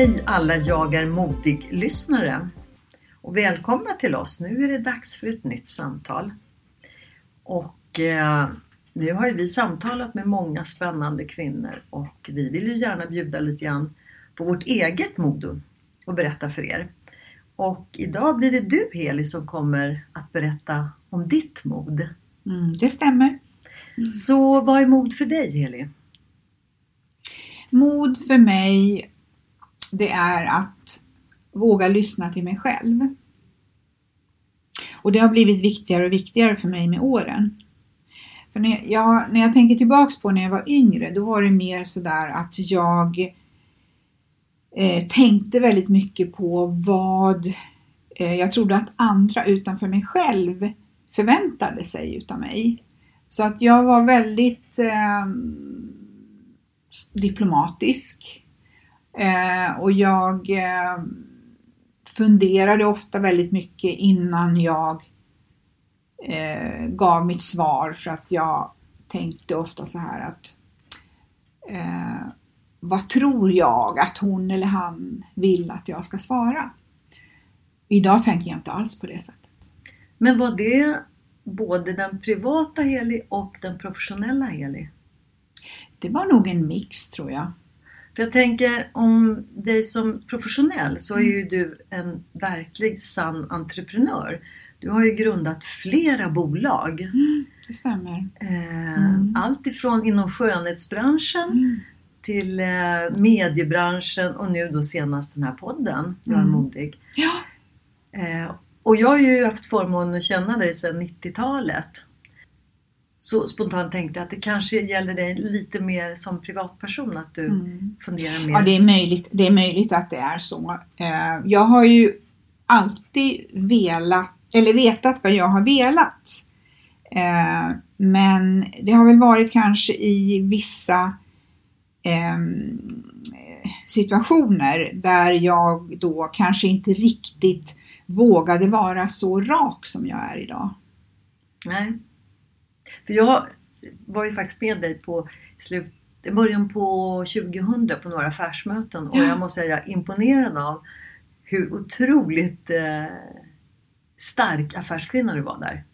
Hej alla Jag är modig-lyssnare och välkomna till oss. Nu är det dags för ett nytt samtal. Och eh, nu har ju vi samtalat med många spännande kvinnor och vi vill ju gärna bjuda lite grann på vårt eget mod och berätta för er. Och idag blir det du Heli som kommer att berätta om ditt mod. Mm, det stämmer. Så vad är mod för dig Heli? Mod för mig, det är att våga lyssna till mig själv. Och det har blivit viktigare och viktigare för mig med åren. För när jag, när jag tänker tillbaks på när jag var yngre, då var det mer sådär att jag eh, tänkte väldigt mycket på vad eh, jag trodde att andra utanför mig själv förväntade sig utav mig. Så att jag var väldigt eh, diplomatisk. Eh, och jag eh, funderade ofta väldigt mycket innan jag eh, gav mitt svar för att jag tänkte ofta så här att eh, vad tror jag att hon eller han vill att jag ska svara? Idag tänker jag inte alls på det sättet. Men var det både den privata Heli och den professionella Heli? Det var nog en mix tror jag. För jag tänker om dig som professionell så är ju du en verklig sann entreprenör. Du har ju grundat flera bolag. Mm, det stämmer. Eh, Mm. Allt ifrån inom skönhetsbranschen Mm. till eh, mediebranschen och nu då senast den här podden, Jag är Mm. modig. Ja, Eh, och jag har ju haft förmånen att känna dig sedan 90-talet. Så spontant tänkte jag att det kanske gäller dig lite mer som privatperson, att du Mm. funderar mer. ja det, är möjligt, det är möjligt att det är så. Eh, Jag har ju alltid velat, eller vetat vad jag har velat. Eh, Men det har väl varit kanske i vissa ehm, situationer där jag då kanske inte riktigt vågade vara så rak som jag är idag. Nej. För jag var ju faktiskt med dig på slut, början på 2000 på några affärsmöten och Ja. jag måste säga jag är imponerad av hur otroligt eh, stark affärskvinna du var där.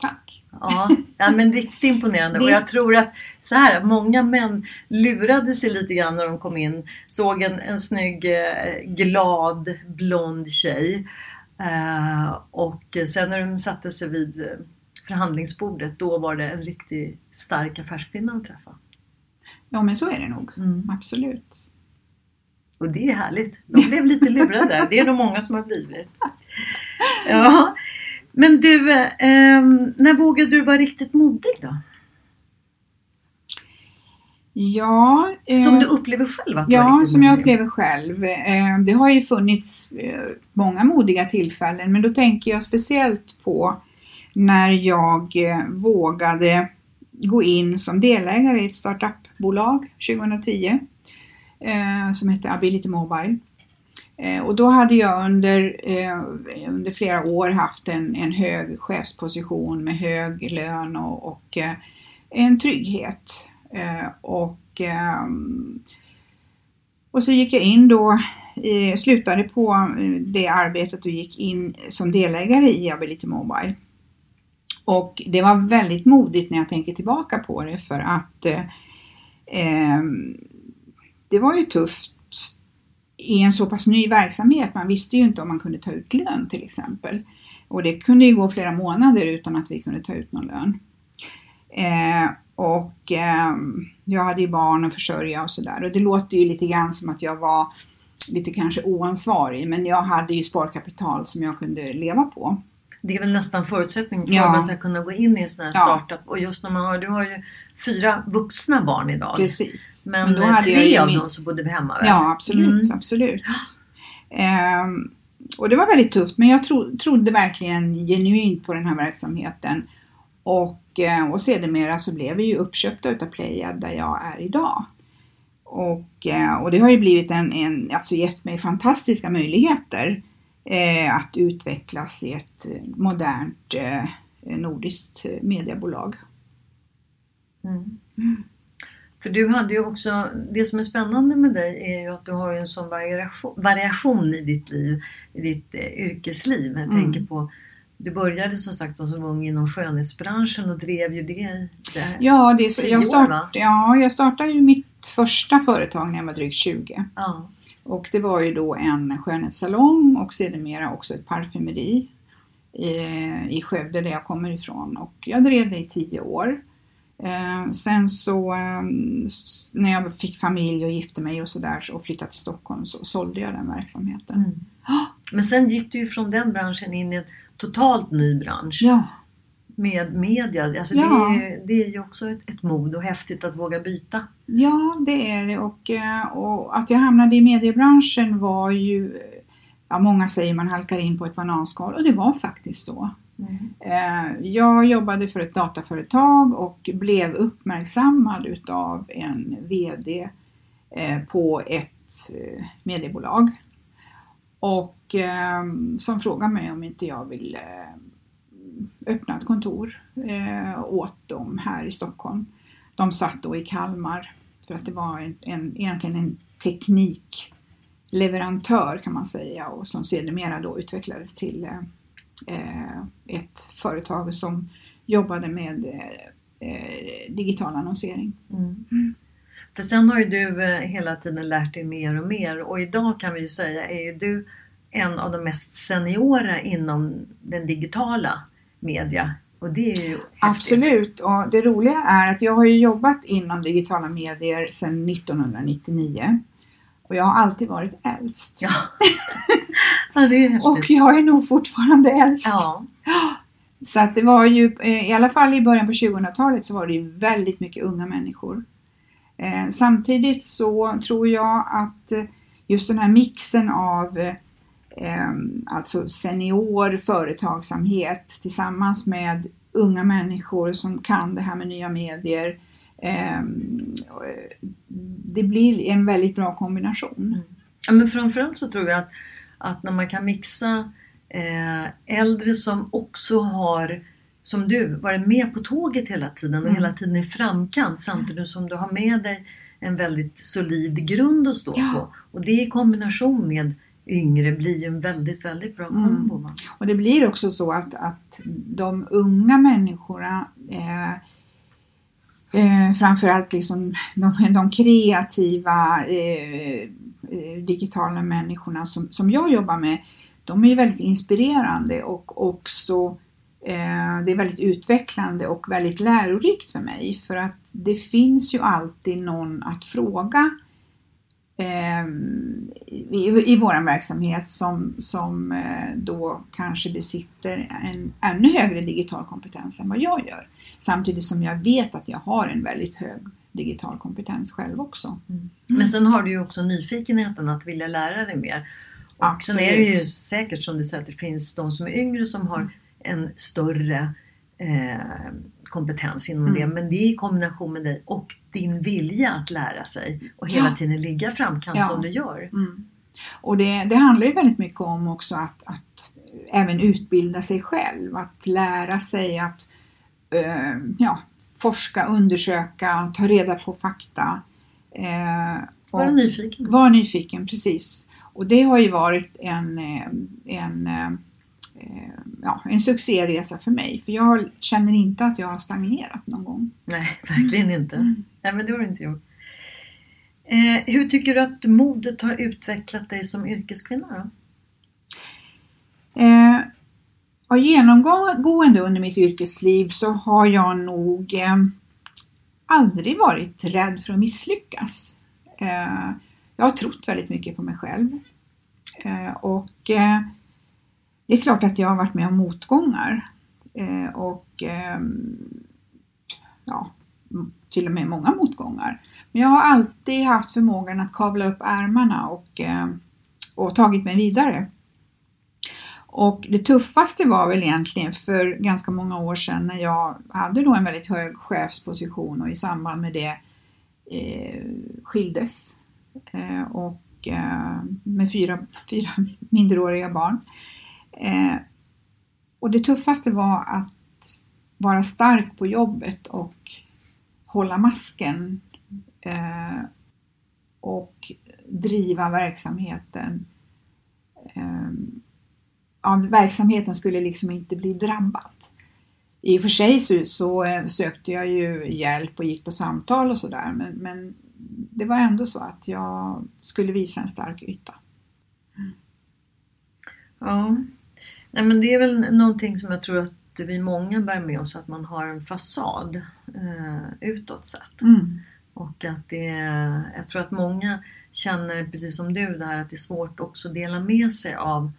Tack! Ja, ja men riktigt imponerande. Och jag tror att så här, många män lurade sig lite grann när de kom in. Såg en, en snygg, eh, glad, blond tjej. Eh, och sen när de satte sig vid förhandlingsbordet, då var det en riktigt stark affärskvinna att träffa. Ja men så är det nog. Mm. Absolut. Och det är härligt. De blev lite lurade. Det är nog många som har blivit. Ja. Men du, eh, när vågade du vara riktigt modig då? Ja, eh, Som du upplever själv att du Ja, som jag modig? upplever själv. Eh, Det har ju funnits eh, många modiga tillfällen men då tänker jag speciellt på när jag eh, vågade gå in som delägare i ett startupbolag 2010 eh, som hette Ability Mobile. Eh, och då hade jag under, under flera år haft en, en hög chefsposition med hög lön och, och en trygghet. Och, och så gick jag in då, slutade på det arbetet och gick in som delägare i Ability Mobile. Och det var väldigt modigt när jag tänker tillbaka på det för att eh, eh, det var ju tufft i en så pass ny verksamhet. Man visste ju inte om man kunde ta ut lön till exempel. Och det kunde ju gå flera månader utan att vi kunde ta ut någon lön. Eh, och eh, jag hade ju barn att försörja och sådär. Och det låter ju lite grann som att jag var lite kanske oansvarig. Men jag hade ju sparkapital som jag kunde leva på. Det är väl nästan förutsättning för Ja. att man ska kunna gå in i en sån här startup. Och just när man har, du har ju fyra vuxna barn idag. Precis. Men, då eh, tre av min- dem så bodde vi hemma väl? Ja, absolut. Mm. absolut. Ehm, och det var väldigt tufft, men jag tro, trodde verkligen genuint på den här verksamheten. Och, eh, och sedermera så blev vi ju uppköpta utav Playad där jag är idag. Och, eh, och det har ju blivit en, en, alltså gett mig fantastiska möjligheter eh, att utvecklas i ett eh, modernt eh, nordiskt eh, mediebolag. Mm. För du hade ju också, det som är spännande med dig är ju att du har en sån variation, variation i ditt liv, i ditt eh, yrkesliv. Jag Mm. tänker på, du började som sagt var som ung inom skönhetsbranschen och drev ju det i det, Ja, det jag, år, start, va? ja, jag startade ju mitt första företag när jag var drygt 20. ja. Och det var ju då en skönhetssalong och sedermera också ett parfymeri eh, i Skövde där jag kommer ifrån. Och jag drev det i tio år. Eh, sen så eh, när jag fick familj och gifte mig och sådär och flyttade till Stockholm så sålde jag den verksamheten. Mm. Men sen gick du ju från den branschen in i en totalt ny bransch Ja, med media. Alltså Ja. det, är, ju- det är ju också ett, ett mod och häftigt att våga byta. ja, det är det. Och, eh, och att jag hamnade i mediebranschen var ju, ja många säger man halkar in på ett bananskal och det var faktiskt så. Eh, Jag jobbade för ett dataföretag och blev uppmärksammad utav en VD eh, på ett mediebolag. Och som frågade mig om inte jag ville öppna ett kontor eh, åt dem här i Stockholm. De satt då i Kalmar för att det var en, en, egentligen en teknikleverantör kan man säga och som sedermera då utvecklades till eh, eh, ett företag som jobbade med eh, eh, digital annonsering. Mm. För sen har ju du eh, hela tiden lärt dig mer och mer och idag kan vi ju säga är ju du en av de mest seniora inom den digitala media. Och det är ju. Absolut, och det roliga är att jag har ju jobbat inom digitala medier sedan 1999 och jag har alltid varit äldst. Ja. ja, det är häftigt. Och jag är nog fortfarande äldst. ja. Så att det var ju, eh, i alla fall i början på 2000-talet så var det ju väldigt mycket unga människor. Eh, Samtidigt så tror jag att eh, just den här mixen av alltså senior företagsamhet tillsammans med unga människor som kan det här med nya medier. eh, Det blir en väldigt bra kombination. Ja, men framförallt så tror jag att, att när man kan mixa eh, äldre som också har, som du, varit med på tåget hela tiden och Mm. hela tiden i framkant samtidigt som du har med dig en väldigt solid grund att stå Ja. på. Och det i kombination med yngre blir en väldigt, väldigt bra Mm. kombo. va? Och det blir också så att, att de unga människorna eh, eh, framförallt liksom de, de kreativa eh, eh, digitala människorna som, som jag jobbar med, de är väldigt inspirerande och också eh, det är väldigt utvecklande och väldigt lärorikt för mig för att det finns ju alltid någon att fråga eh, i, i vår verksamhet som, som eh, då kanske besitter en ännu högre digital kompetens än vad jag gör. Samtidigt som jag vet att jag har en väldigt hög digital kompetens själv också. Men sen har du ju också nyfikenheten att vilja lära dig mer. Och sen är det ju Absolut. säkert som du säger att det finns de som är yngre som har en större eh, kompetens inom Mm. det. Men det är i kombination med dig och din vilja att lära sig och hela Ja. tiden ligga framkant Ja. som du gör. Mm. Och det, det handlar ju väldigt mycket om också att, att även utbilda sig själv, att lära sig att eh, ja, forska, undersöka, ta reda på fakta. Eh, Vara nyfiken. Var nyfiken, precis. Och det har ju varit en, eh, en, en, eh, ja, en succéresa för mig. För jag känner inte att jag har stagnerat någon gång. Nej, verkligen inte. Mm. Nej, men det har du inte gjort. Eh, hur tycker du att modet har utvecklat dig som yrkeskvinna? Då? Eh, genomgående under mitt yrkesliv så har jag nog eh, aldrig varit rädd för att misslyckas. Eh, jag har trott väldigt mycket på mig själv. Eh, och eh, det är klart att jag har varit med om motgångar. Eh, och ehm, ja, till och med många motgångar. Men jag har alltid haft förmågan att kavla upp ärmarna och, ehm, och tagit mig vidare. Och det tuffaste var väl egentligen för ganska många år sedan när jag hade då en väldigt hög chefsposition och i samband med det eh, skildes eh, och eh, med fyra, fyra minderåriga barn. Eh, och det tuffaste var att vara stark på jobbet och hålla masken eh, och driva verksamheten eh, ja, verksamheten skulle liksom inte bli drabbad. I och för sig så, så eh, sökte jag ju hjälp och gick på samtal och sådär men, men det var ändå så att jag skulle visa en stark yta. Mm. Ja, Nej, men det är väl någonting som jag tror att vi många bär med oss att man har en fasad eh, utåt sett. Mm. Och att det, jag tror att många känner precis som du där att det är svårt också att dela med sig av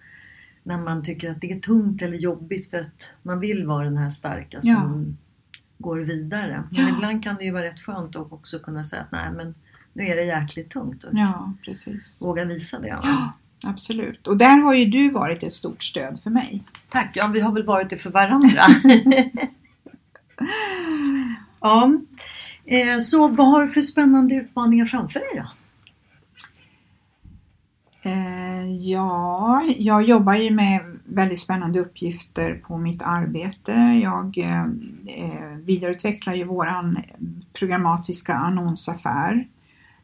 när man tycker att det är tungt eller jobbigt för att man vill vara den här starka som ja. går vidare. Men ja. ibland kan det ju vara rätt skönt att också kunna säga att nej men nu är det jäkligt tungt. Och ja, precis. Våga visa det. Ja, absolut. Och där har ju du varit ett stort stöd för mig. Tack! Ja, vi har väl varit det för varandra. ja. Eh, så vad har du för spännande utmaningar framför dig då? Eh, ja, jag jobbar ju med väldigt spännande uppgifter på mitt arbete. Jag eh, vidareutvecklar ju våran programmatiska annonsaffär.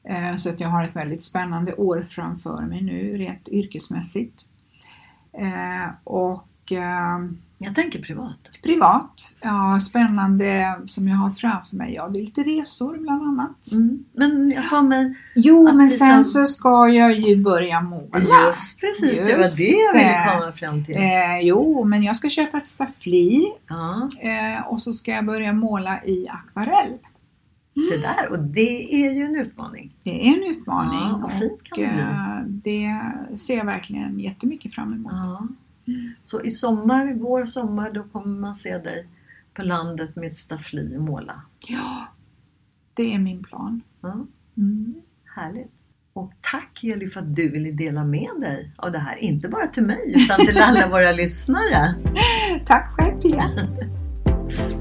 Eh, så att jag har ett väldigt spännande år framför mig nu rent yrkesmässigt. Eh, och eh, jag tänker privat. Privat, ja spännande som jag har framför mig. Ja, det är lite resor bland annat. Mm. Men jag får mig Jo, men sen som... så ska jag ju börja måla. Just precis, Just det var det jag ville komma fram till. Eh, jo, men jag ska köpa ett staffli ja. eh, och så ska jag börja måla i akvarell. Mm. Se där, och det är ju en utmaning. Det är en utmaning ja, och, fint kan det, bli. Eh, det ser jag verkligen jättemycket fram emot. Ja. Så i sommar, vår sommar, då kommer man se dig på landet med ett staffli och måla. Ja, det är min plan. Ja. Mm. Härligt. Och tack Eli för att du ville dela med dig av det här. Inte bara till mig utan till alla våra lyssnare. Tack själv Pia.